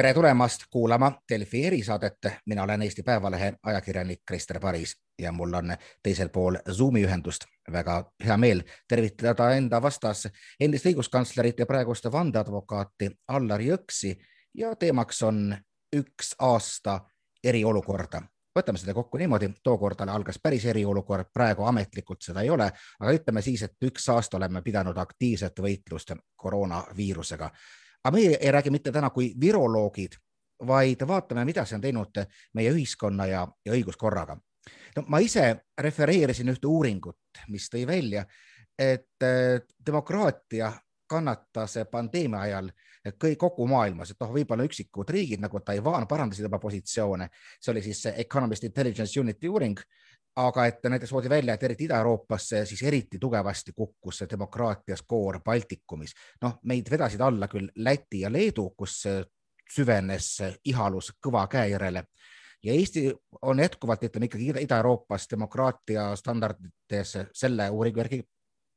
tere tulemast kuulama Delfi erisaadet. mina olen Eesti Päevalehe ajakirjanik Krister Paris ja mul on teisel pool Zoomi ühendust väga hea meel tervitada enda vastas endist õiguskantslerit ja praegust vandeadvokaati Allar Jõksi ja teemaks on üks aasta eriolukorda. võtame seda kokku niimoodi, tookord algas päris eriolukord, praegu ametlikult seda ei ole, aga ütleme siis, et üks aasta oleme pidanud aktiivset võitlust koroonaviirusega aga meie ei räägi mitte täna kui viroloogid, vaid vaatame, mida see on teinud meie ühiskonna ja, ja õiguskorraga. no ma ise refereerisin ühte uuringut, mis tõi välja, et eh, demokraatia kannatas pandeemia ajal kõik kogu maailmas, et noh, võib-olla üksikud riigid nagu Taiwan parandasid oma positsioone, see oli siis Economist Intelligence Uniti uuring, aga et näiteks toodi välja, et eriti Ida-Euroopas siis eriti tugevasti kukkus see demokraatia skoor Baltikumis. noh, meid vedasid alla küll Läti ja Leedu, kus süvenes ihalus kõva käe järele ja Eesti on jätkuvalt, ütleme ikkagi Ida-Euroopas demokraatia standardites selle uuringu järgi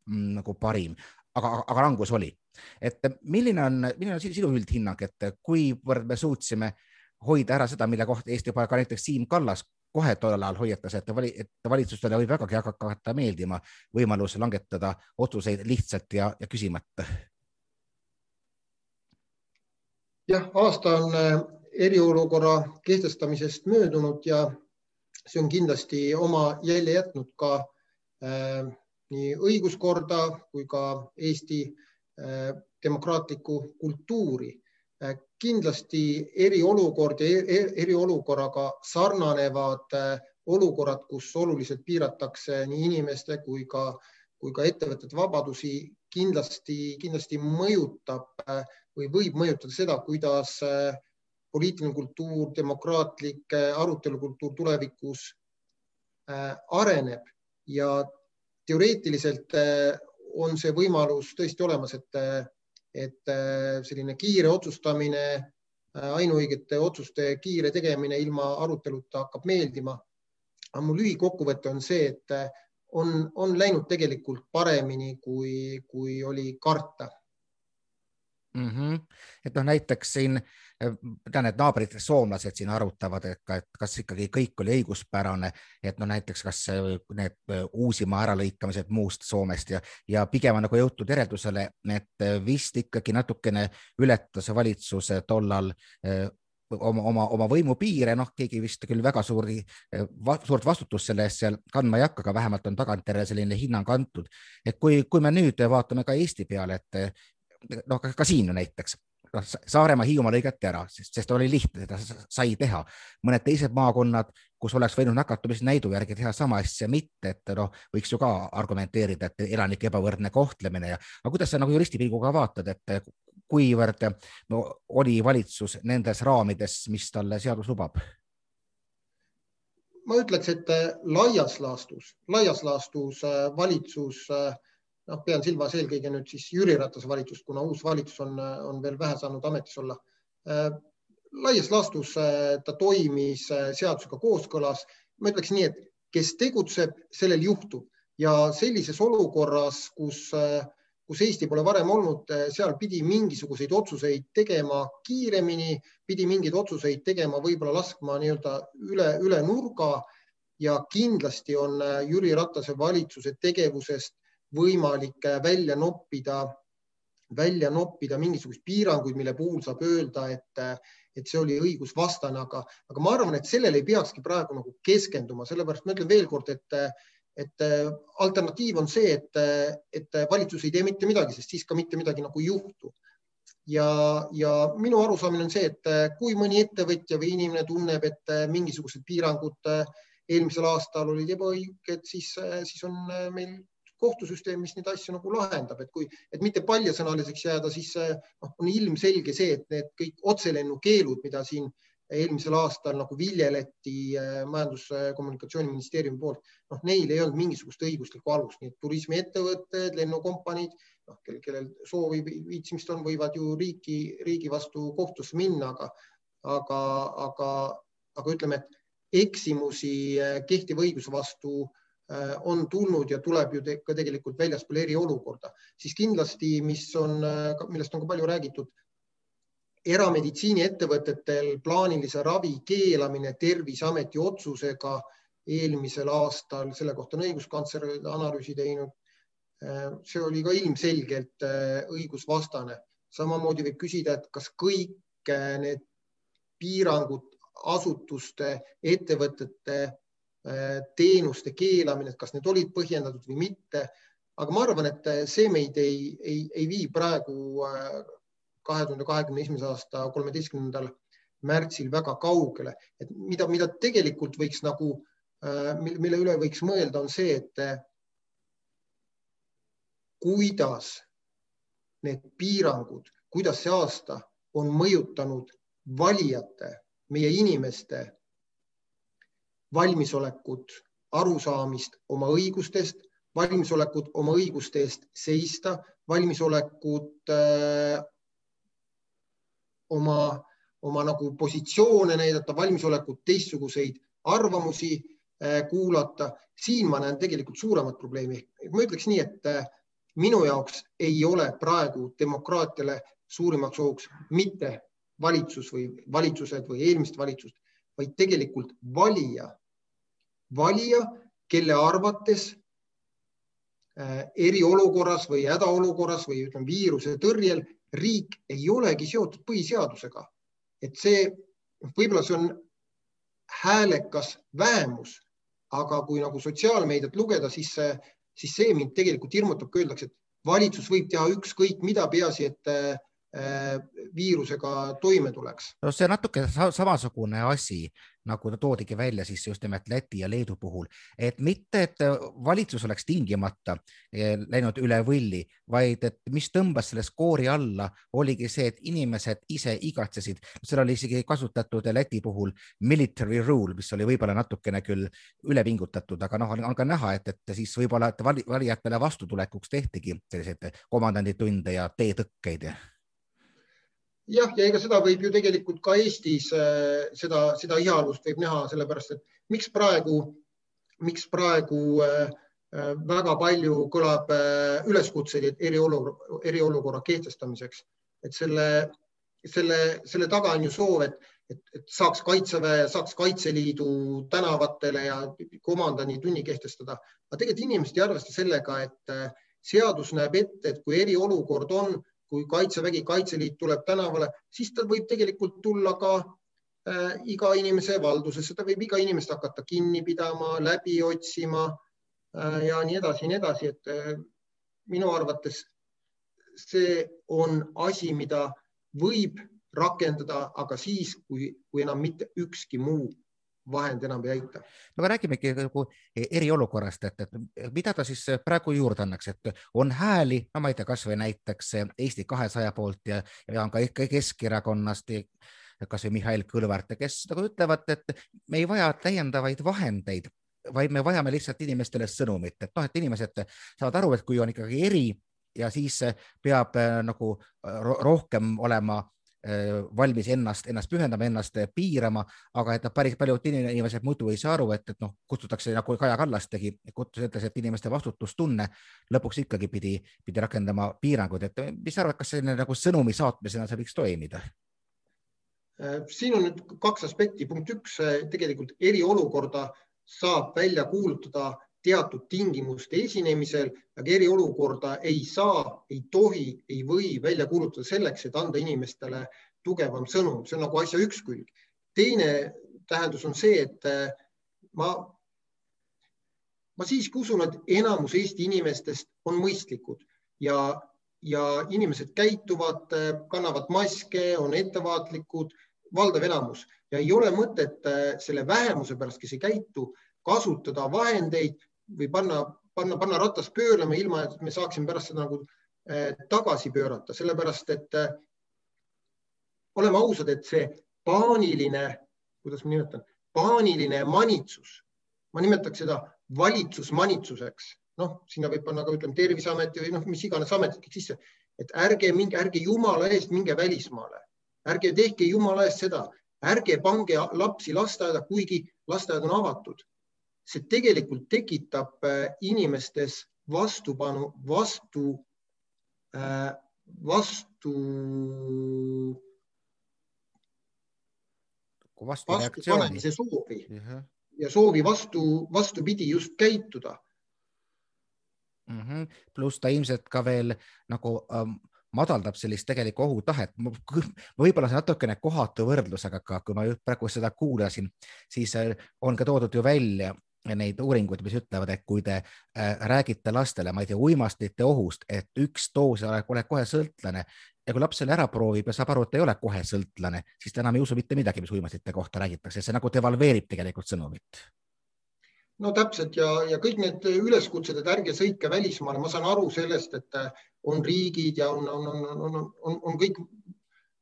mm, nagu parim, aga, aga langus oli. et milline on, milline on sinu üldhinnang, et kuivõrd me suutsime hoida ära seda, mille kohta Eesti juba ka näiteks Siim Kallas kohe tollel ajal hoiatas, et, vali, et valitsustele võib vägagi hakata meeldima võimalus langetada otsuseid lihtsalt ja, ja küsimata. jah, aasta on äh, eriolukorra kehtestamisest möödunud ja see on kindlasti oma jälje jätnud ka äh, nii õiguskorda kui ka Eesti äh, demokraatlikku kultuuri kindlasti eriolukord ja e-, e-, eriolukorraga sarnanevad äh, olukorrad, kus oluliselt piiratakse nii inimeste kui ka, kui ka ettevõtete vabadusi, kindlasti, kindlasti mõjutab äh, või võib mõjutada seda, kuidas äh, poliitiline kultuur, demokraatlik arutelukultuur tulevikus areneb. Ja teoreetiliselt on see võimalus tõesti olemas, et et äh, selline kiire otsustamine, äh, ainuõigete otsuste kiire tegemine ilma aruteluta hakkab meeldima. aga mu lühikokkuvõte on see, et äh, on, on läinud tegelikult paremini, kui, kui oli karta mm. -hmm. et noh, näiteks siin tean, et naabrid, soomlased siin arutavad, et ka, et kas ikkagi kõik oli õiguspärane, et no näiteks kas need Uusimaa äralõikamised muust Soomest ja, ja pigem on nagu jõutud järeldusele, et vist ikkagi natukene ületas valitsus tollal oma, oma, oma võimu piire, noh, keegi vist küll väga suuri, suurt vastutust selle eest seal kandma ei hakka, aga vähemalt on tagantjärele selline hinnang antud. et kui, kui me nüüd vaatame ka Eesti peale, et noh, ka siin näiteks noh, Saaremaa, Hiiumaa lõigati ära, sest, sest oli lihtne, seda sai teha. mõned teised maakonnad, kus oleks võinud nakatumisnäidu järgi teha sama asja, mitte, et noh, võiks ju ka argumenteerida, et elanike ebavõrdne kohtlemine ja, aga kuidas sa nagu juristi pilguga vaatad, et kuivõrd no, oli valitsus nendes raamides, mis talle seadus lubab? ma ütleks, et laias laastus, laias laastus äh, valitsus äh, noh, pean silmas eelkõige nüüd siis Jüri Ratase valitsust, kuna uus valitsus on, on veel vähe saanud ametis olla. Laias laastus äh, ta toimis äh, seadusega kooskõlas. ma ütleks nii, et kes tegutseb, sellel juhtub ja sellises olukorras, kus, kus Eesti pole varem olnud, seal pidi mingisuguseid otsuseid tegema kiiremini, pidi mingeid otsuseid tegema, võib-olla laskma nii-öelda üle, üle nurga ja kindlasti on Jüri Ratase valitsuse tegevusest võimalik äh, välja noppida, välja noppida mingisuguseid piiranguid, mille puhul saab öelda, et, äh, et see oli õigusvastane, aga, aga ma arvan, et sellele ei peakski praegu nagu keskenduma, sellepärast ma ütlen veelkord, et et äh, alternatiiv on see, et, et valitsus ei tee mitte midagi, sest siis ka mitte midagi nagu ei juhtu. ja, ja minu arusaamine on see, et kui mõni ettevõtja või inimene tunneb, et mingisugused piirangud eelmisel aastal olid ebaõiged, siis, siis on meil kohtusüsteem, mis neid asju nagu lahendab, et kui, et mitte paljasõnaliseks jääda, siis noh, on ilmselge see, et need kõik otselennukeelud, mida siin eelmisel aastal nagu viljeleti äh, Majandus- ja Kommunikatsiooniministeeriumi poolt, noh, neil ei olnud mingisugust õiguslikku alust, nii et turismiettevõtted, lennukompaniid, noh, kellel, kellel soovi, viitsimist on, võivad ju riiki, riigi vastu kohtusse minna, aga, aga, aga, aga ütleme, et eksimusi äh, kehtiva õiguse vastu Äh, on tulnud ja tuleb ju te ka tegelikult väljaspool eriolukorda, siis kindlasti, mis on, äh, millest on ka palju räägitud, erameditsiiniettevõtetel plaanilise ravi keelamine Terviseameti otsusega eelmisel aastal, selle kohta on õiguskantsler analüüsi teinud. see oli ka ilmselgelt õigusvastane. samamoodi võib küsida, et kas kõik need piirangud asutuste, ettevõtete teenuste keelamine, et kas need olid põhjendatud või mitte. aga ma arvan, et see meid ei, ei, ei vii praegu kahe tuhande kahekümne esimese aasta kolmeteistkümnendal märtsil väga kaugele, et mida, mida tegelikult võiks nagu, mille üle võiks mõelda, on see, et kuidas need piirangud, kuidas see aasta on mõjutanud valijate, meie inimeste valmisolekut, arusaamist oma õigustest, valmisolekut oma õiguste eest seista, valmisolekut öö, äh, oma, oma nagu positsioone näidata, valmisolekut teistsuguseid arvamusi öö, äh, kuulata. siin ma näen tegelikult suuremat probleemi. ma ütleks nii, et äh, minu jaoks ei ole praegu demokraatiale suurimaks ohuks mitte valitsus või valitsused või eelmist valitsust, vaid tegelikult valija valija, kelle arvates äh, eriolukorras või hädaolukorras või ütleme viiruse tõrjel riik ei olegi seotud põhiseadusega. et see, võib-olla see on häälekas vähemus, aga kui nagu sotsiaalmeediat lugeda, siis, siis see mind tegelikult hirmutab, kui öeldakse, et valitsus võib teha ükskõik mida, peaasi, et äh, viirusega toime tuleks. no see natuke samasugune asi nagu ta toodigi välja siis just nimelt Läti ja Leedu puhul, et mitte, et valitsus oleks tingimata eh, läinud üle võlli, vaid et mis tõmbas selle skoori alla, oligi see, et inimesed ise igatsesid, seal oli isegi kasutatud Läti puhul military rule, mis oli võib-olla natukene küll ülepingutatud, aga noh, on ka näha, et, et siis võib-olla valijatele vastutulekuks tehtigi selliseid komandanditunde ja teetõkkeid jah, ja ega seda võib ju tegelikult ka Eestis äh, seda, seda ihalust võib näha, sellepärast et miks praegu, miks praegu äh, äh, väga palju kõlab üleskutseid eriolukorra, eriolukorra kehtestamiseks, et selle, selle, selle taga on ju soov, et, et, et saaks Kaitseväe, saaks Kaitseliidu tänavatele ja komandani tunni kehtestada. aga tegelikult inimesed ei arvesta sellega, et seadus näeb ette, et kui eriolukord on kui Kaitsevägi, Kaitseliit tuleb tänavale, siis ta võib tegelikult tulla ka äh, iga inimese valdusesse, ta võib iga inimest hakata kinni pidama, läbi otsima äh, ja nii edasi, nii edasi, et äh, minu arvates see on asi, mida võib rakendada, aga siis, kui, kui enam mitte ükski muu vahend enam ei aita. no aga räägimegi nagu eriolukorrast, et, et mida ta siis praegu juurde annaks, et on hääli, no ma ei tea, kasvõi näiteks Eesti kahesaja poolt ja, ja on ka ikka Keskerakonnast kasvõi Mihhail Kõlvart, kes nagu ütlevad, et me ei vaja täiendavaid vahendeid, vaid me vajame lihtsalt inimestele sõnumit, et noh, et inimesed saavad aru, et kui on ikkagi eri ja siis peab nagu rohkem olema valmis ennast, ennast pühendama, ennast piirama, aga et noh, päris paljud inimesed muidu ei saa aru, et, et noh, kutsutakse nagu Kaja Kallas tegi, ütles, et inimeste vastutustunne lõpuks ikkagi pidi, pidi rakendama piiranguid, et mis sa arvad, kas selline nagu sõnumi saatmisena see võiks toimida? Äh, siin on nüüd kaks aspekti, punkt üks, tegelikult eriolukorda saab välja kuulutada teatud tingimuste esinemisel, aga eriolukorda ei saa, ei tohi, ei või välja kuulutada selleks, et anda inimestele tugevam sõnum, see on nagu asja üks külg. teine tähendus on see, et äh, ma, ma siiski usun, et enamus Eesti inimestest on mõistlikud ja, ja inimesed käituvad, äh, kannavad maske, on ettevaatlikud, valdav enamus ja ei ole mõtet äh, selle vähemuse pärast, kes ei käitu, kasutada vahendeid, või panna, panna, panna ratas pöörlema, ilma et me saaksime pärast seda nagu eh, tagasi pöörata, sellepärast et eh, oleme ausad, et see paaniline, kuidas ma nimetan, paaniline manitsus, ma nimetaks seda valitsusmanitsuseks, noh, sinna võib panna ka ütleme Terviseameti või noh, mis iganes ametid sisse, et ärge minge, ärge jumala eest minge välismaale, ärge tehke jumala eest seda, ärge pange lapsi lasteaeda, kuigi lasteaed on avatud see tegelikult tekitab äh, inimestes vastupanu, vastu, äh, vastu vastureaktsiooni. soovi uh -huh. ja soovi vastu, vastupidi just käituda mm -hmm.. pluss ta ilmselt ka veel nagu ähm, madaldab sellist tegelikku ohutahet. võib-olla see natukene kohatu võrdlus, aga kui ma praegu seda kuulasin, siis äh, on ka toodud ju välja neid uuringuid, mis ütlevad, et kui te äh, räägite lastele, ma ei tea, uimastite ohust, et üks doos oled, kohe sõltlane ja kui laps selle ära proovib ja saab aru, et ei ole kohe sõltlane, siis ta enam ei usu mitte midagi, mis uimastite kohta räägitakse, see nagu devalveerib tegelikult sõnumit. No täpselt ja, ja kõik need üleskutsed, et ärge sõitke välismaale, ma saan aru sellest, et on riigid ja on, on, on, on, on, on kõik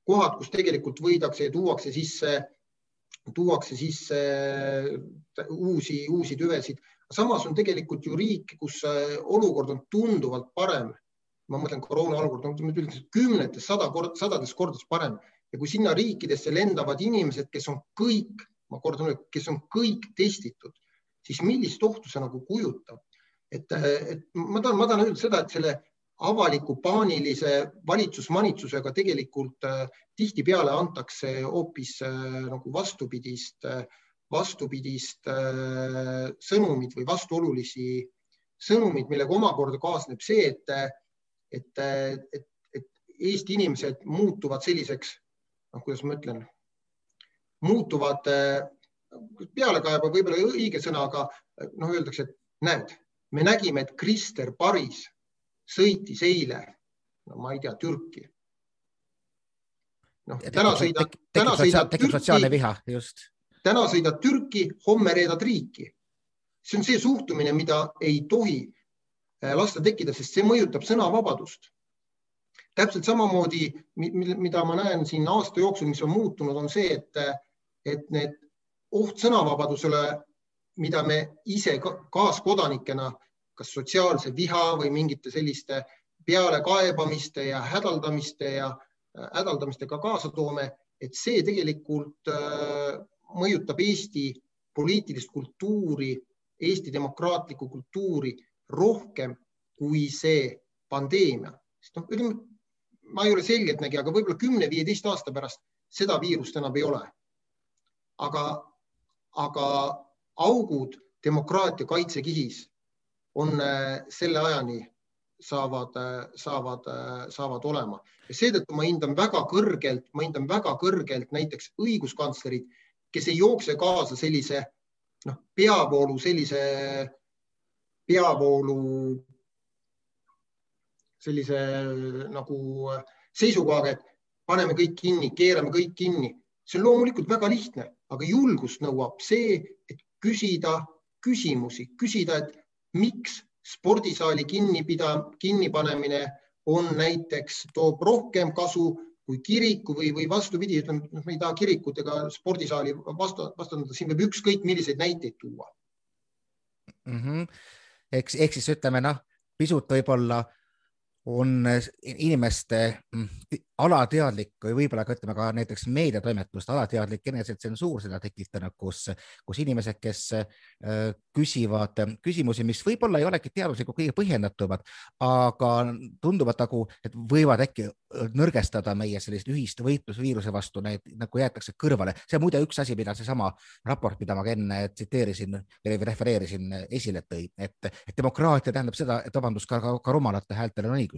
kohad, kus tegelikult võidakse ja tuuakse sisse, tuuakse sisse uusi, uusi tüvesid. samas on tegelikult ju riike, kus olukord on tunduvalt parem. ma mõtlen koroona olukord on üldiselt kümnetes, sada kord, sadades kordades parem ja kui sinna riikidesse lendavad inimesed, kes on kõik, ma kordan üle, kes on kõik testitud siis millist ohtu see nagu kujutab? et, et ma tahan, ma tahan öelda seda, et selle avaliku paanilise valitsusmanitsusega tegelikult äh, tihtipeale antakse hoopis äh, nagu vastupidist äh,, vastupidist sõnumit või vastuolulisi sõnumeid, millega omakorda kaasneb see, et, et, et, et Eesti inimesed muutuvad selliseks, noh, kuidas ma ütlen, muutuvad pealekaeba võib-olla õige sõna, aga noh, öeldakse, et näed, me nägime, et Krister Paris sõitis eile, no ma ei tea, Türki. noh, täna sõidad, täna sõidad Türki, täna sõidad Türki, homme reedad riiki. see on see suhtumine, mida ei tohi äh, lasta tekkida, sest see mõjutab sõnavabadust. täpselt samamoodi, mida ma näen siin aasta jooksul, mis on muutunud, on see, et, et need oht sõnavabadusele, mida me ise kaaskodanikena, kas sotsiaalse viha või mingite selliste pealekaebamiste ja hädaldamiste ja hädaldamistega kaasa toome, et see tegelikult äh, mõjutab Eesti poliitilist kultuuri, Eesti demokraatlikku kultuuri rohkem kui see pandeemia. sest noh, ütleme, ma ei ole selgeltnägija, aga võib-olla kümne-viieteist aasta pärast seda viirust enam ei ole. aga aga augud demokraatia kaitsekihis on äh, selle ajani saavad, äh, saavad, äh, saavad olema ja seetõttu ma hindan väga kõrgelt, ma hindan väga kõrgelt näiteks õiguskantslerit, kes ei jookse kaasa sellise noh, peavoolu, sellise peavoolu, sellise nagu seisukohaga, et paneme kõik kinni, keerame kõik kinni. see on loomulikult väga lihtne aga julgust nõuab see, et küsida küsimusi, küsida, et miks spordisaali kinnipida, kinnipanemine on näiteks, toob rohkem kasu kui kiriku või, või vastupidi, ütleme, noh, me ei taha kirikut ega spordisaali vastu, vastandada, siin võib ükskõik milliseid näiteid tuua mm. -hmm. eks, ehk siis ütleme noh, pisut võib-olla on inimeste mm, alateadlik või võib-olla ka ütleme ka näiteks meediatoimetuste alateadlik enesetsensuur seda tekitanud, kus, kus inimesed, kes äh, küsivad küsimusi, mis võib-olla ei olegi teaduslikult kõige põhjendatumad, aga tunduvad nagu, et võivad äkki nõrgestada meie sellist ühist võitlust viiruse vastu, need nagu jäetakse kõrvale. see on muide üks asi, mida seesama raport, mida ma ka enne tsiteerisin või refereerisin, esile tõi, et demokraatia tähendab seda, et vabandust, ka, ka, ka rumalate häältel on õigus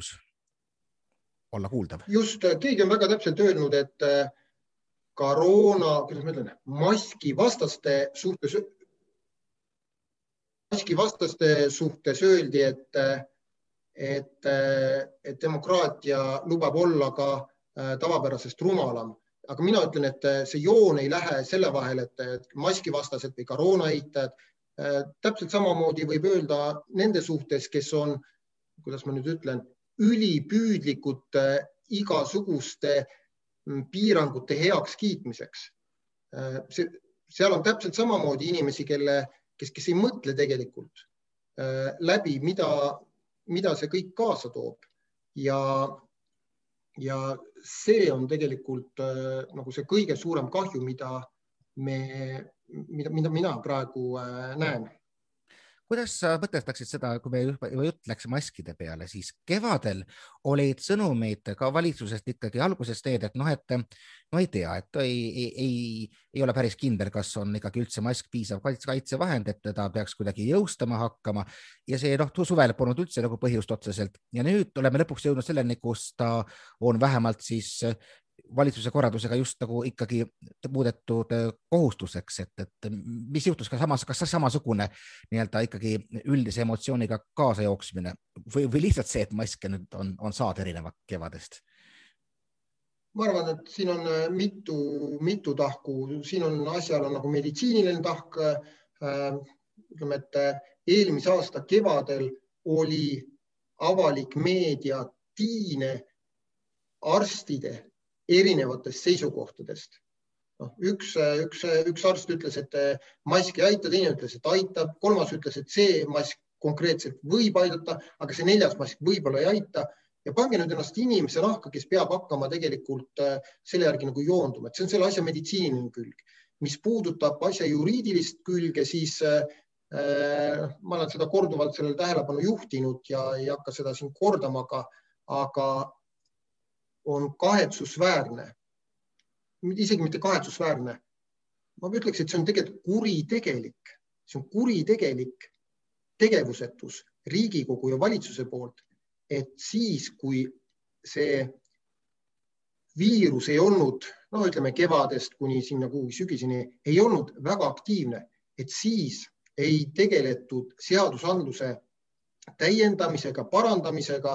olla kuuldav. just, keegi on väga täpselt öelnud, et äh, koroona, kuidas ma ütlen, maskivastaste suhtes, maskivastaste suhtes öeldi, et, et, et demokraatia lubab olla ka äh, tavapärasest rumalam aga mina ütlen, et see joon ei lähe selle vahel, et maskivastased või koroona eitajad. Täpselt samamoodi võib öelda nende suhtes, kes on, kuidas ma nüüd ütlen, ülipüüdlikud igasuguste mm, piirangute heakskiitmiseks. Äh, see, seal on täpselt samamoodi inimesi, kelle, kes, kes ei mõtle tegelikult äh, läbi, mida, mida see kõik kaasa toob ja, ja see on tegelikult äh, nagu see kõige suurem kahju, mida me, mida, mida mina praegu näen kuidas sa mõtestaksid seda, kui me juba jutt läks maskide peale, siis kevadel olid sõnumid ka valitsusest ikkagi algusest need, et noh, et no ei tea, et ei, ei, ei, ei ole päris kindel, kas on ikkagi üldse mask piisav kaitsevahend, et teda peaks kuidagi jõustama hakkama. Ja see noh, suvel polnud üldse nagu põhjust otseselt. Ja nüüd oleme lõpuks jõudnud selleni, kus ta on vähemalt siis valitsuse korraldusega just nagu ikkagi muudetud äh, kohustuseks, et, et mis juhtus, kas samas, kas samasugune nii-öelda ikkagi üldise emotsiooniga kaasajooksmine või, või lihtsalt see, et maske nüüd on, on saada erineva kevadest? ma arvan, et siin on äh, mitu, mitu tahku, siin on asjal on nagu meditsiiniline tahk äh,. ütleme, et äh, eelmise aasta kevadel oli avalik meedia tiine arstide erinevatest seisukohtadest. noh, üks, üks, üks arst ütles, et mask ei aita, teine ütles, et aitab, kolmas ütles, et see mask konkreetselt võib aidata, aga see neljas mask võib-olla ei aita ja pange nüüd ennast inimese nahka, kes peab hakkama tegelikult äh, selle järgi nagu joonduma, et see on selle asja meditsiiniline külg. mis puudutab asja juriidilist külge, siis äh, ma olen seda korduvalt sellele tähelepanu juhtinud ja ei hakka seda siin kordama, aga, aga on kahetsusväärne, isegi mitte kahetsusväärne, ma ütleks, et see on tegelikult kuritegelik, see on kuritegelik tegevusetus Riigikogu ja valitsuse poolt, et siis, kui see viirus ei olnud, no ütleme kevadest kuni sinna kuhugi sügiseni, ei olnud väga aktiivne, et siis ei tegeletud seadusandluse täiendamisega, parandamisega.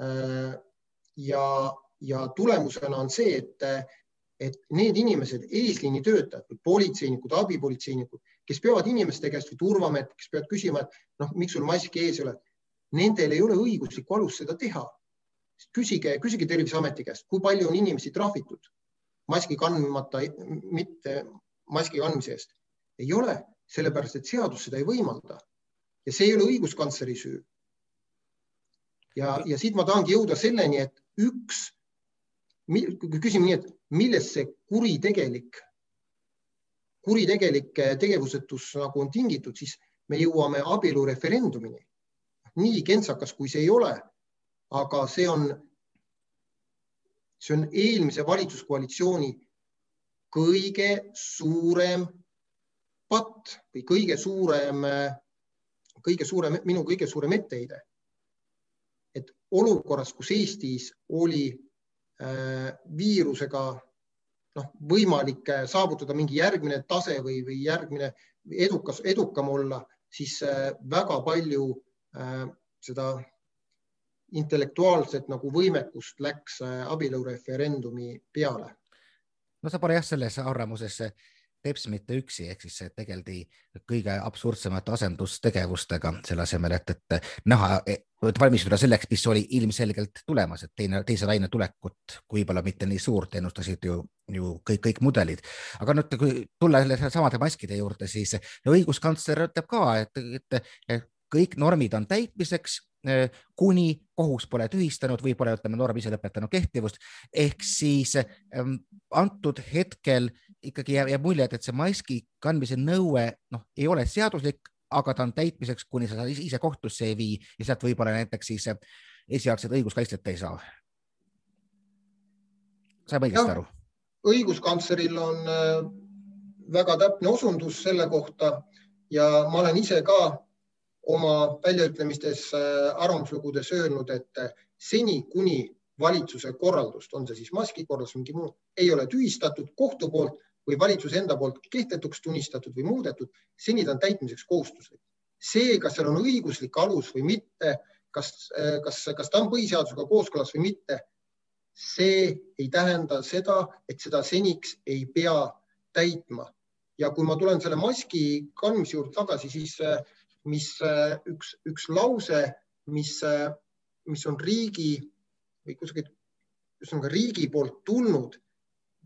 Äh, ja, ja tulemusena on see, et, et need inimesed, eesliinitöötajad politseinikud, abipolitseinikud, kes peavad inimeste käest või turvamehed, kes peavad küsima, et noh, miks sul maski ees ei ole, nendel ei ole õiguslikku alust seda teha. küsige, küsige Terviseameti käest, kui palju on inimesi trahvitud maski kandmata, mitte maski kandmise eest. ei ole, sellepärast et seadus seda ei võimalda. ja see ei ole õiguskantsleri süü. ja, ja siit ma tahangi jõuda selleni, et üks küsime nii, et millest see kuritegelik, kuritegelik tegevusetus nagu on tingitud, siis me jõuame abielureferendumini. nii kentsakas, kui see ei ole, aga see on, see on eelmise valitsuskoalitsiooni kõige suurem patt või kõige suurem, kõige suurem, minu kõige suurem etteheide. et olukorras, kus Eestis oli viirusega noh, võimalik äh, saavutada mingi järgmine tase või, või järgmine edukas, edukam olla, siis äh, väga palju seda intellektuaalset nagu võimekust läks abielureferendumi peale. no sa pole jah selles arvamuses teps mitte üksi, ehk siis tegeldi kõige absurdsemate asendustegevustega selle asemel, et, et näha, et valmistuda selleks, mis oli ilmselgelt tulemas, et teine, teise laine tulekut, võib-olla mitte nii suurt, ennustasid ju, ju kõik, kõik mudelid. aga nüüd, kui tulla samade maskide juurde, siis õiguskantsler ütleb ka, et, et, et kõik normid on täitmiseks kuni kohus pole tühistanud või pole, ütleme, norm ise lõpetanud kehtivust. ehk siis ähm, antud hetkel ikkagi jääb, jääb mulje, et see maski kandmise nõue noh, ei ole seaduslik, aga ta on täitmiseks, kuni sa ise kohtusse ei vii ja sealt võib-olla näiteks siis äh, esialgset õiguskaitset ei saa. saab õigesti aru? õiguskantsleril on äh, väga täpne osundus selle kohta ja ma olen ise ka oma väljaütlemistes äh, arvamuslugudes öelnud, et äh, seni, kuni valitsuse korraldust, on see siis maski korraldus, mingi muu, ei ole tühistatud kohtu poolt või valitsuse enda poolt kehtetuks tunnistatud või muudetud, seni ta on täitmiseks kohustuslik. see, kas seal on õiguslik alus või mitte, kas, äh, kas, kas ta on põhiseadusega kooskõlas või mitte, see ei tähenda seda, et seda seniks ei pea täitma. ja kui ma tulen selle maski kandmise juurde tagasi, siis mis äh, üks, üks lause, mis, äh, mis on riigi või kusagilt, ühesõnaga riigi poolt tulnud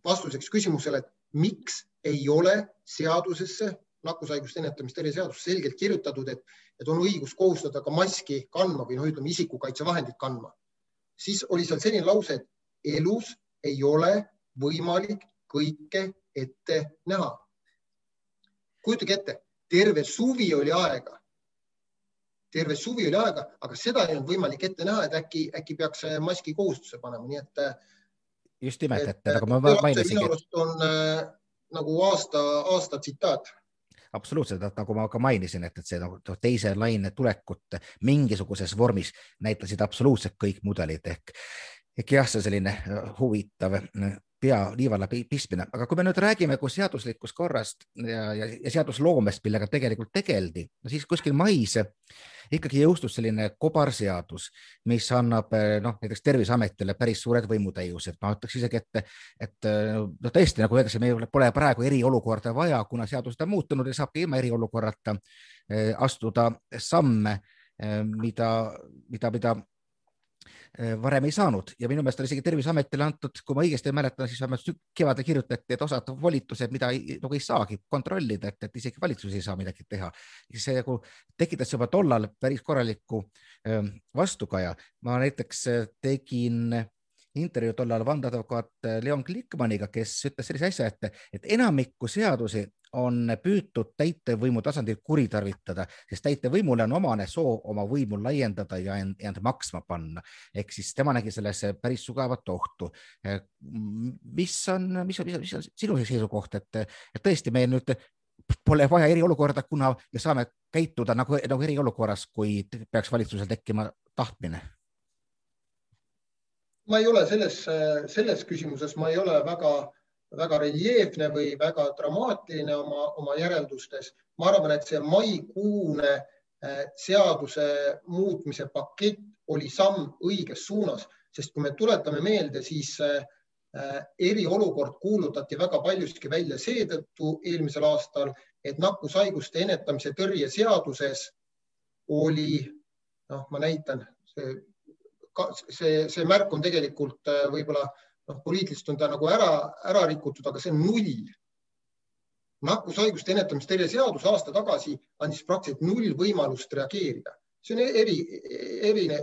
vastuseks küsimusele, et miks ei ole seadusesse nakkushaiguste ennetamist eriseadus selgelt kirjutatud, et, et on õigus kohustada ka maski kandma või noh, ütleme isikukaitsevahendit kandma, siis oli seal selline lause, et elus ei ole võimalik kõike ette näha. kujutage ette, terve suvi oli aega terve suvi oli aega, aga seda ei olnud võimalik ette näha, et äkki, äkki peaks maski kohustuse panema, nii et. just nimelt, et nagu ma mainisingi. minu arust on äh, nagu aasta, aasta tsitaat absoluutselt, nagu ma ka mainisin, et, et see nagu teise laine tulekut mingisuguses vormis näitasid absoluutselt kõik mudelid ehk, ehk jah, see selline huvitav pea liiva läbi pistmine, aga kui me nüüd räägime kui seaduslikust korrast ja, ja, ja seadusloomest, millega tegelikult tegeldi, no siis kuskil mais ikkagi jõustus selline kobarseadus, mis annab noh, näiteks Terviseametile päris suured võimutäiused, ma ütleks isegi, et, et noh, tõesti nagu öeldakse, meil pole praegu eriolukorda vaja, kuna seadused on muutunud ja saabki ilma eriolukorrata eh, astuda samme, eh, mida, mida, mida varem ei saanud ja minu meelest on isegi Terviseametile antud, kui ma õigesti mäletan, siis vähemalt kevadel kirjutati, et osad volitused, mida ei, nagu ei saagi kontrollida, et, et isegi valitsus ei saa midagi teha. see nagu tekitas juba tollal päris korraliku ähm, vastukaja. ma näiteks äh, tegin intervjuu tollal vandeadvokaat äh, Leon Glikmaniga, kes ütles sellise asja, et, et enamikku seadusi on püütud täitevvõimu tasandil kuritarvitada, sest täitevvõimule on omane soov oma võimu laiendada ja end, end maksma panna. ehk siis tema nägi selles päris sügavat ohtu. on, mis on, mis on, mis on sinu seisukoht, et, et tõesti meil nüüd pole vaja eriolukorda, kuna me saame käituda nagu, nagu eriolukorras, kui peaks valitsusel tekkima tahtmine? Ma ei ole selles, selles küsimuses, ma ei ole väga väga reljeefne või väga dramaatiline oma, oma järeldustes. ma arvan, et see maikuune äh, seaduse muutmise pakett oli samm õiges suunas, sest kui me tuletame meelde, siis äh, eriolukord kuulutati väga paljuski välja seetõttu eelmisel aastal, et nakkushaiguste ennetamise tõrje seaduses oli, noh, ma näitan, see, see, see märk on tegelikult äh, võib-olla äh, noh, poliitiliselt on ta nagu ära, ära rikutud, aga see on null. nakkushaiguste ennetamistõrje seadus aasta tagasi andis praktiliselt null võimalust reageerida. see on eri, erine,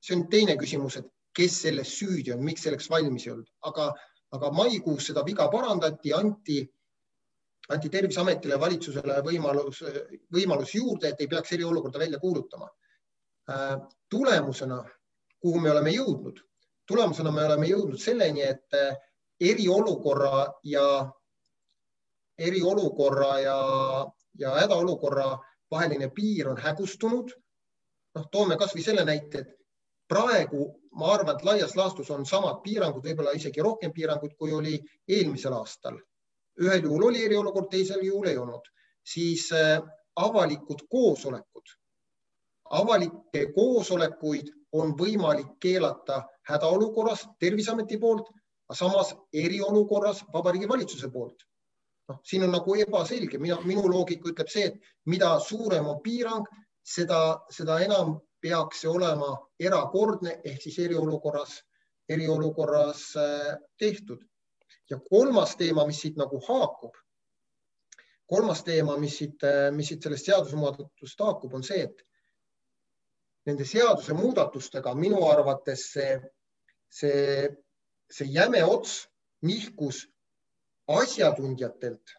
see on teine küsimus, et kes selles süüdi on, miks selleks valmis ei olnud, aga, aga maikuus seda viga parandati, anti, anti Terviseametile, valitsusele võimalus, võimalus juurde, et ei peaks eriolukorda välja kuulutama. Tulemusena, kuhu me oleme jõudnud tulemusena me oleme jõudnud selleni, et eh, eriolukorra ja, eriolukorra ja, ja hädaolukorra vaheline piir on hägustunud. noh, toome kasvõi selle näite, et praegu ma arvan, et laias laastus on samad piirangud, võib-olla isegi rohkem piiranguid, kui oli eelmisel aastal. ühel juhul oli eriolukord, teisel juhul ei olnud, siis äh, avalikud koosolekud, avalikke koosolekuid on võimalik keelata hädaolukorras Terviseameti poolt, aga samas eriolukorras Vabariigi Valitsuse poolt. noh, siin on nagu ebaselge, mina, minu loogika ütleb see, et mida suurem on piirang, seda, seda enam peaks see olema erakordne ehk siis eriolukorras, eriolukorras äh, tehtud. ja kolmas teema, mis siit nagu haakub, kolmas teema, mis siit, äh, mis siit sellest seadusemuudatust haakub, on see, et nende seadusemuudatustega minu arvates see see, see jäme ots nihkus asjatundjatelt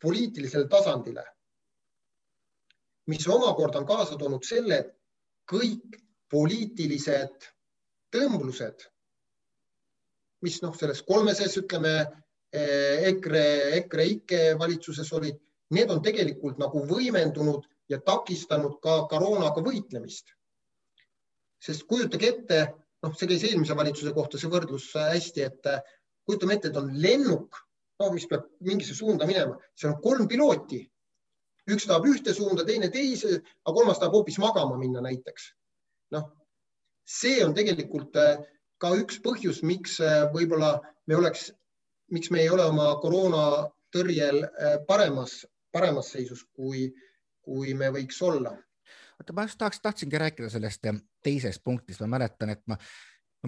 poliitilisele tasandile, mis omakorda on kaasa toonud selle, et kõik poliitilised tõmblused, mis noh, selles kolmeses ütleme EKRE, EKRE-ikke valitsuses olid, need on tegelikult nagu võimendunud ja takistanud ka koroonaga võitlemist. sest kujutage ette, noh, see käis eelmise valitsuse kohta, see võrdlus hästi, et äh, kujutame ette, et on lennuk, no mis peab mingisse suunda minema, seal on kolm pilooti. üks tahab ühte suunda, teine teise, aga kolmas tahab hoopis magama minna näiteks. noh, see on tegelikult äh, ka üks põhjus, miks äh, võib-olla me oleks, miks me ei ole oma koroonatõrjel paremas, paremas seisus, kui, kui me võiks olla. Vaata, ma just tahaks, tahtsingi rääkida sellest teisest punktist, ma mäletan, et ma,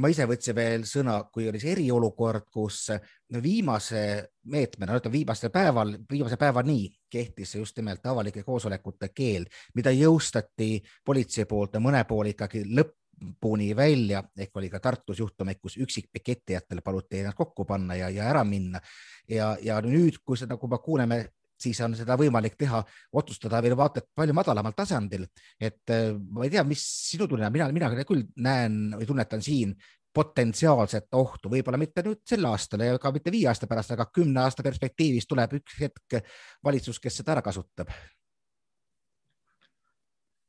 ma ise võtsin veel sõna, kui oli see eriolukord, kus viimase meetmena, ütleme viimasel päeval, viimase päevani kehtis just nimelt avalike koosolekute keeld, mida jõustati politsei poolt ja mõne pool ikkagi lõpuni välja. Ehk oli ka Tartus juhtumeid, kus üksikpiketijatel paluti ennast kokku panna ja, ja ära minna. ja, ja nüüd, kui seda, kui me kuuleme siis on seda võimalik teha, otsustada veel vaata et palju madalamal tasandil. et äh, ma ei tea, mis sinu tunne mina, mina küll näen või tunnetan siin potentsiaalset ohtu, võib-olla mitte nüüd sel aastal ja ka mitte viie aasta pärast, aga kümne aasta perspektiivis tuleb üks hetk valitsus, kes seda ära kasutab.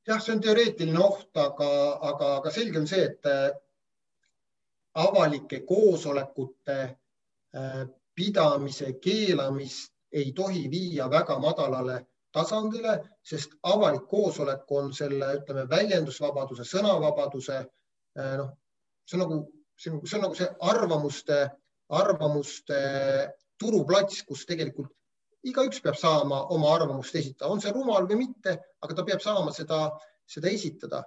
jah, see on teoreetiline oht, aga, aga, aga selge on see, et äh, avalike koosolekute äh, pidamise keelamist ei tohi viia väga madalale tasandile, sest avalik koosolek on selle, ütleme, väljendusvabaduse, sõnavabaduse äh, noh, see on nagu, see on, see on nagu see arvamuste, arvamuste turuplats, kus tegelikult igaüks peab saama oma arvamust esitada, on see rumal või mitte, aga ta peab saama seda, seda esitada.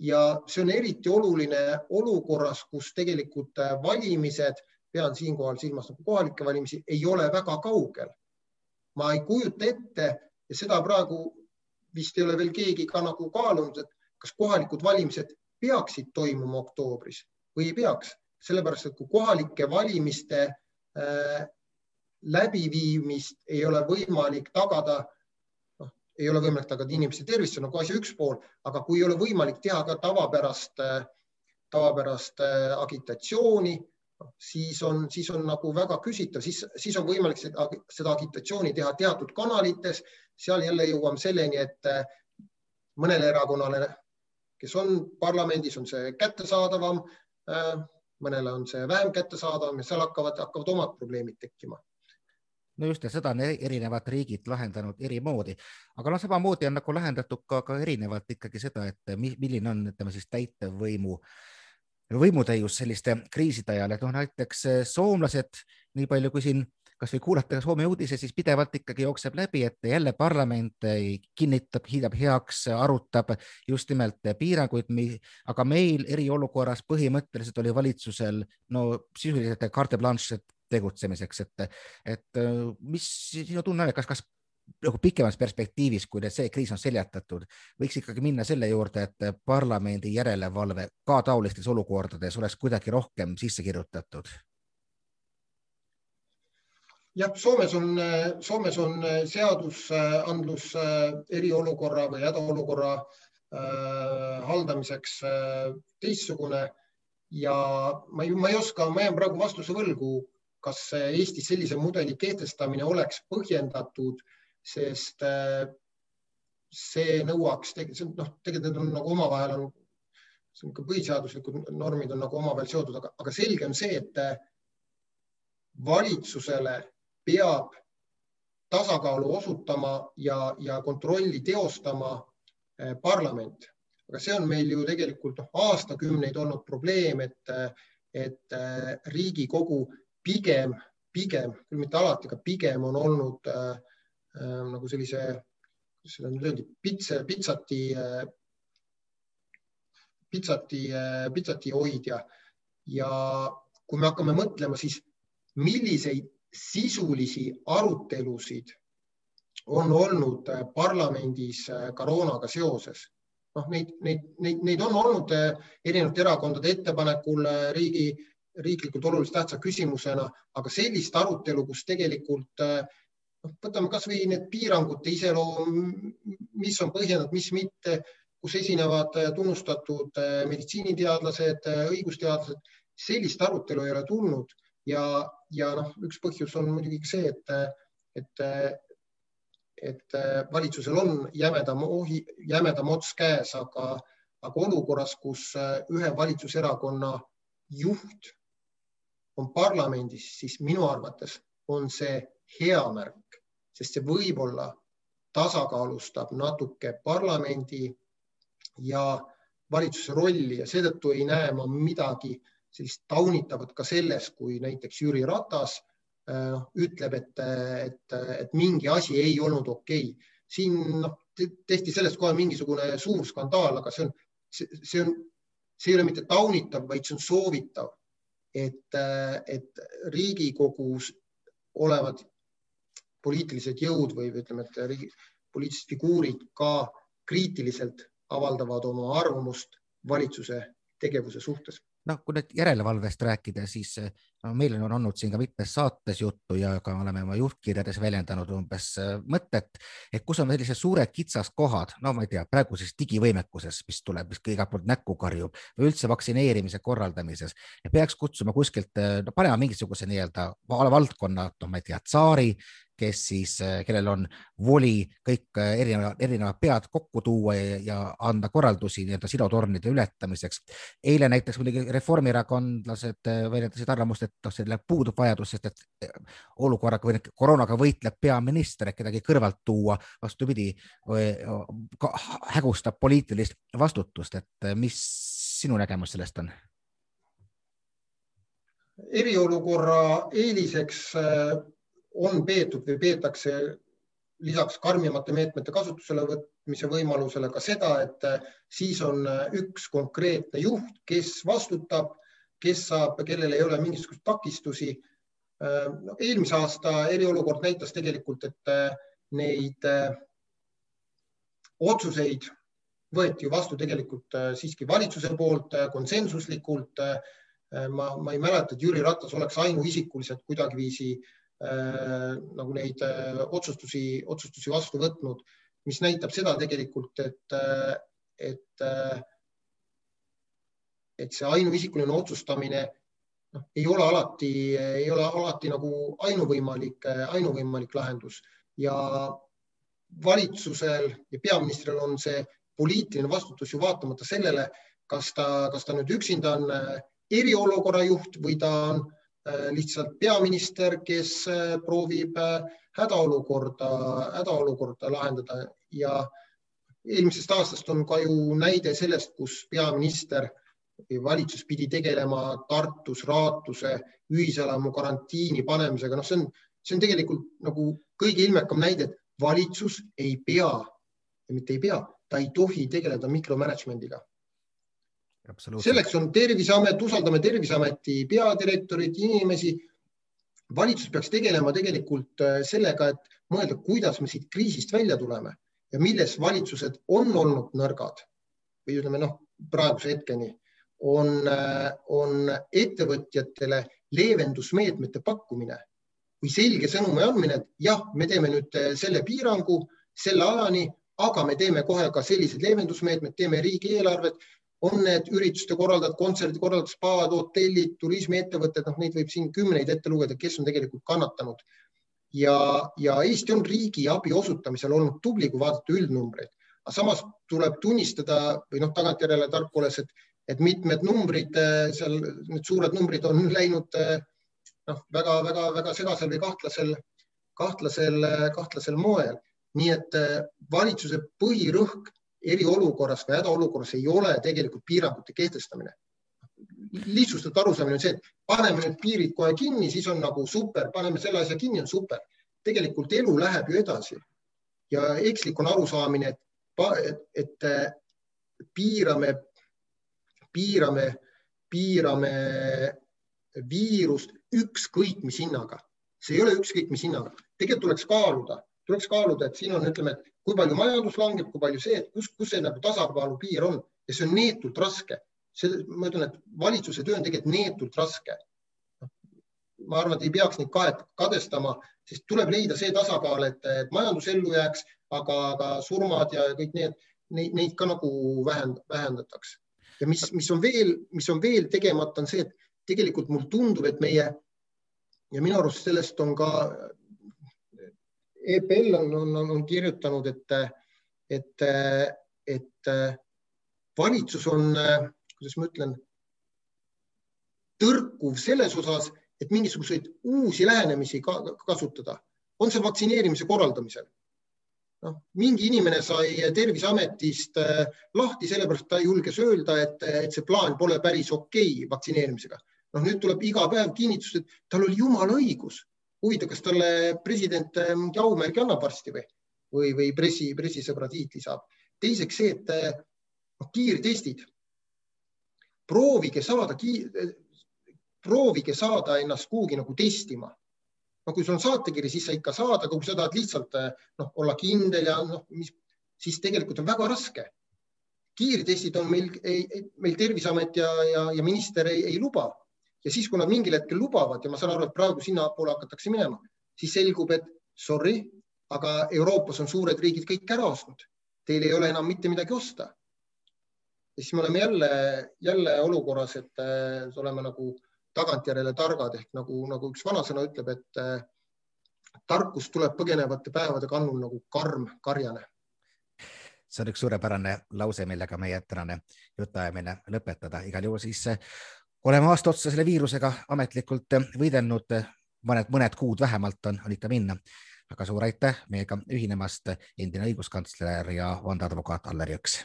ja see on eriti oluline olukorras, kus tegelikult valimised, pean siinkohal silmas nagu kohalikke valimisi, ei ole väga kaugel. Ma ei kujuta ette ja seda praegu vist ei ole veel keegi ka nagu kaalunud, et kas kohalikud valimised peaksid toimuma oktoobris või ei peaks, sellepärast et kui kohalike valimiste äh, läbiviimist ei ole võimalik tagada, noh, ei ole võimalik tagada inimeste tervist, see on nagu asja üks pool, aga kui ei ole võimalik teha ka tavapärast, tavapärast äh, agitatsiooni, siis on, siis on nagu väga küsitav, siis, siis on võimalik seda, seda agitatsiooni teha teatud kanalites, seal jälle jõuame selleni, et äh, mõnele erakonnale, kes on parlamendis, on see kättesaadavam, Äh, mõnele on see vähem kättesaadav ja seal hakkavad, hakkavad omad probleemid tekkima. No just ja seda on erinevad riigid lahendanud eri moodi, aga noh, samamoodi on nagu lahendatud ka, ka erinevalt ikkagi seda, et milline on, ütleme siis täitevvõimu võimutäius selliste kriiside ajal, et noh, näiteks soomlased, nii palju kui siin kasvõi kuulata Soome uudiseid, siis pidevalt ikkagi jookseb läbi, et jälle parlament kinnitab, kiidab heaks, arutab just nimelt piiranguid, aga meil eriolukorras põhimõtteliselt oli valitsusel no sisuliselt carte blanche tegutsemiseks, et, et mis sinu tunne on, kas, kas nagu pikemas perspektiivis, kui nüüd see kriis on seljatatud, võiks ikkagi minna selle juurde, et parlamendi järelevalve ka taolistes olukordades oleks kuidagi rohkem sisse kirjutatud. Jah, Soomes on, Soomes on seadusandlus äh, eriolukorra või hädaolukorra äh, haldamiseks äh, teistsugune ja ma ei, ma ei oska, ma jään praegu vastuse võlgu, kas Eestis sellise mudeli kehtestamine oleks põhjendatud, sest äh, see nõuaks, noh, tegelikult need on nagu omavahel on, ka põhiseaduslikud normid on nagu omavahel seotud, aga, aga selge on see, et valitsusele peab tasakaalu osutama ja, ja kontrolli teostama eh, parlament. aga see on meil ju tegelikult noh, aastakümneid olnud probleem, et, et Riigikogu pigem, pigem, küll mitte alati, aga pigem on olnud äh, nagu sellise, kuidas seda nüüd öeldi, pitsa, pitsati äh,, pitsati äh,, pitsati hoidja ja kui me hakkame mõtlema, siis milliseid sisulisi arutelusid on olnud äh, parlamendis äh, koroonaga seoses. noh, neid, neid, neid, neid on olnud äh, erinevate erakondade ettepanekul riigi, riiklikult olulise tähtsa küsimusena, aga sellist arutelu, kus tegelikult noh, võtame kasvõi need piirangute iseloom, mis on põhjendatud, mis mitte, kus esinevad tunnustatud meditsiiniteadlased, õigusteadlased, sellist arutelu ei ole tulnud ja, ja noh, üks põhjus on muidugi see, et, et, et valitsusel on jämedam, jämedam ots käes, aga, aga olukorras, kus ühe valitsuserakonna juht on parlamendis, siis minu arvates on see hea märk, sest see võib-olla tasakaalustab natuke parlamendi ja valitsuse rolli ja seetõttu ei näe ma midagi sellist taunitavat ka selles, kui näiteks Jüri Ratas äh, ütleb, et, et, et mingi asi ei olnud okei. Okay.. siin noh, tehti sellest kohe mingisugune suur skandaal, aga see on, see on, see ei ole mitte taunitav, vaid see on soovitav, et, et Riigikogus olevad poliitilised jõud või ütleme, et riigi, poliitilised figuurid ka kriitiliselt avaldavad oma arvamust valitsuse tegevuse suhtes. Noh, kui nüüd järelevalvest rääkida, siis no, meil on olnud siin ka mitmes saates juttu ja ka oleme oma juhtkirjades väljendanud umbes äh, mõtet, et kus on sellised suured kitsaskohad, no ma ei tea, praeguses digivõimekuses, mis tuleb, mis igalt poolt näkku karjub või üldse vaktsineerimise korraldamises ja peaks kutsuma kuskilt, äh, no panema mingisuguse nii-öelda valdkonna, no ma ei tea, tsaari kes siis, äh, kellel on voli kõik erinevad, erinevad pead kokku tuua ja, ja anda korraldusi nii-öelda silotornide ületamiseks. eile näiteks muidugi reformierakondlased väljendasid arvamust, et noh, sellele puudub vajadus, sest et olukorraga või koroonaga võitleb peaminister, et kedagi kõrvalt tuua, vastupidi, hägustab poliitilist vastutust, et mis sinu nägemus sellest on? eriolukorra eeliseks on peetud või peetakse lisaks karmimate meetmete kasutusele võtmise võimalusele ka seda, et siis on üks konkreetne juht, kes vastutab, kes saab, kellel ei ole mingisuguseid takistusi. Äh, eelmise aasta eriolukord näitas tegelikult, et neid otsuseid võeti ju vastu tegelikult siiski valitsuse poolt konsensuslikult. ma, ma ei mäleta, et Jüri Ratas oleks ainuisikuliselt kuidagiviisi äh, Äh, nagu neid äh, otsustusi, otsustusi vastu võtnud, mis näitab seda tegelikult, et, äh, et, see ainuisikuline otsustamine noh, ei ole alati, ei ole alati nagu ainuvõimalik, ainuvõimalik lahendus. Ja valitsusel ja peaministril on see poliitiline vastutus ju vaatamata sellele, kas ta, kas ta nüüd üksinda on eriolukorra juht või ta on Äh, lihtsalt peaminister, kes äh, proovib äh, hädaolukorda, hädaolukorda lahendada. Ja eelmisest aastast on ka ju näide sellest, kus peaminister või valitsus pidi tegelema Tartus Raatuse ühiselamu karantiini panemisega, noh, see on, see on tegelikult nagu kõige ilmekam näide, et valitsus ei pea, mitte ei pea, ta ei tohi tegeleda mikromanagement'iga. Selleks on Terviseamet, usaldame Terviseameti peadirektorit, inimesi. valitsus peaks tegelema tegelikult äh, sellega, et mõelda, kuidas me siit kriisist välja tuleme ja milles valitsused on olnud nõrgad või ütleme noh, praeguse hetkeni on, on ettevõtjatele leevendusmeetmete pakkumine või selge sõnumi andmine, et jah, me teeme nüüd äh, selle piirangu selle ajani, aga me teeme kohe ka sellised leevendusmeetmed, teeme riigieelarvet on need ürituste korraldajad, kontserdi korraldajad, spaad, hotellid, turismiettevõtted, noh, neid võib siin kümneid ette lugeda, kes on tegelikult kannatanud. ja, ja Eesti on riigiabi osutamisel olnud tubli, kui vaadata üldnumbreid, aga samas tuleb tunnistada või noh, tagantjärele tark olles, et, et mitmed numbrid seal, need suured numbrid on läinud noh, väga-väga-väga segasel või kahtlasel, kahtlasel, kahtlasel moel. nii et valitsuse põhirõhk eriolukorras või hädaolukorras ei ole tegelikult piirangute kehtestamine. lihtsustatud arusaamine on see, et paneme need piirid kohe kinni, siis on nagu super, paneme selle asja kinni, on super. tegelikult elu läheb ju edasi ja ekslik on arusaamine, et, et, et piirame, piirame, piirame viirust ükskõik mis hinnaga. see ei ole ükskõik mis hinnaga, tegelikult tuleks kaaluda, tuleks kaaluda, et siin on, ütleme, kui palju majandus langeb, kui palju see, kus, kus see nagu tasakaalu piir on ja see on neetult raske. see, ma ütlen, et valitsuse töö on tegelikult neetult raske. ma arvan, et ei peaks neid kaet, kadestama, sest tuleb leida see tasakaal, et, et majandus ellu jääks, aga, aga surmad ja kõik need, neid, neid ka nagu vähend, vähendataks. Ja mis, mis on veel, mis on veel tegemata, on see, et tegelikult mulle tundub, et meie ja minu arust sellest on ka EPL on, on, on kirjutanud, et, et, et valitsus on, kuidas ma ütlen, tõrkuv selles osas, et mingisuguseid uusi lähenemisi ka, kasutada, on see vaktsineerimise korraldamisel. Noh, mingi inimene sai Terviseametist äh, lahti, sellepärast ta julges öelda, et, et see plaan pole päris okei okay vaktsineerimisega. noh, nüüd tuleb iga päev kinnitus, et tal oli jumala õigus huvitav, kas talle president äh, mingi aumärgi annab varsti või, või, või pressi, pressisõbra tiitli saab. teiseks see, et noh, kiirtestid. proovige saada, proovige saada ennast kuhugi nagu testima. No kui sul on saatekiri, siis sa ikka saad, aga kui sa tahad lihtsalt äh, noh, olla kindel ja noh, mis, siis tegelikult on väga raske. kiirtestid on meil, meil Terviseamet ja, ja, ja minister ei, ei luba ja siis, kui nad mingil hetkel lubavad ja ma saan aru, et praegu sinnapoole hakatakse minema, siis selgub, et sorry, aga Euroopas on suured riigid kõik ära ostnud, teil ei ole enam mitte midagi osta. ja siis me oleme jälle, jälle olukorras, et äh, oleme nagu tagantjärele targad ehk nagu, nagu üks vanasõna ütleb, et äh, tarkus tuleb põgenevate päevade kannul nagu karm karjane see on üks suurepärane lause, millega meie tänane jutuajamine lõpetada. igal juhul siis oleme aasta otsa selle viirusega ametlikult võidelnud, mõned, mõned kuud vähemalt on, on ikka minna. väga suur aitäh meiega ühinemast, endine õiguskantsler ja vandeadvokaat Allar Jõks.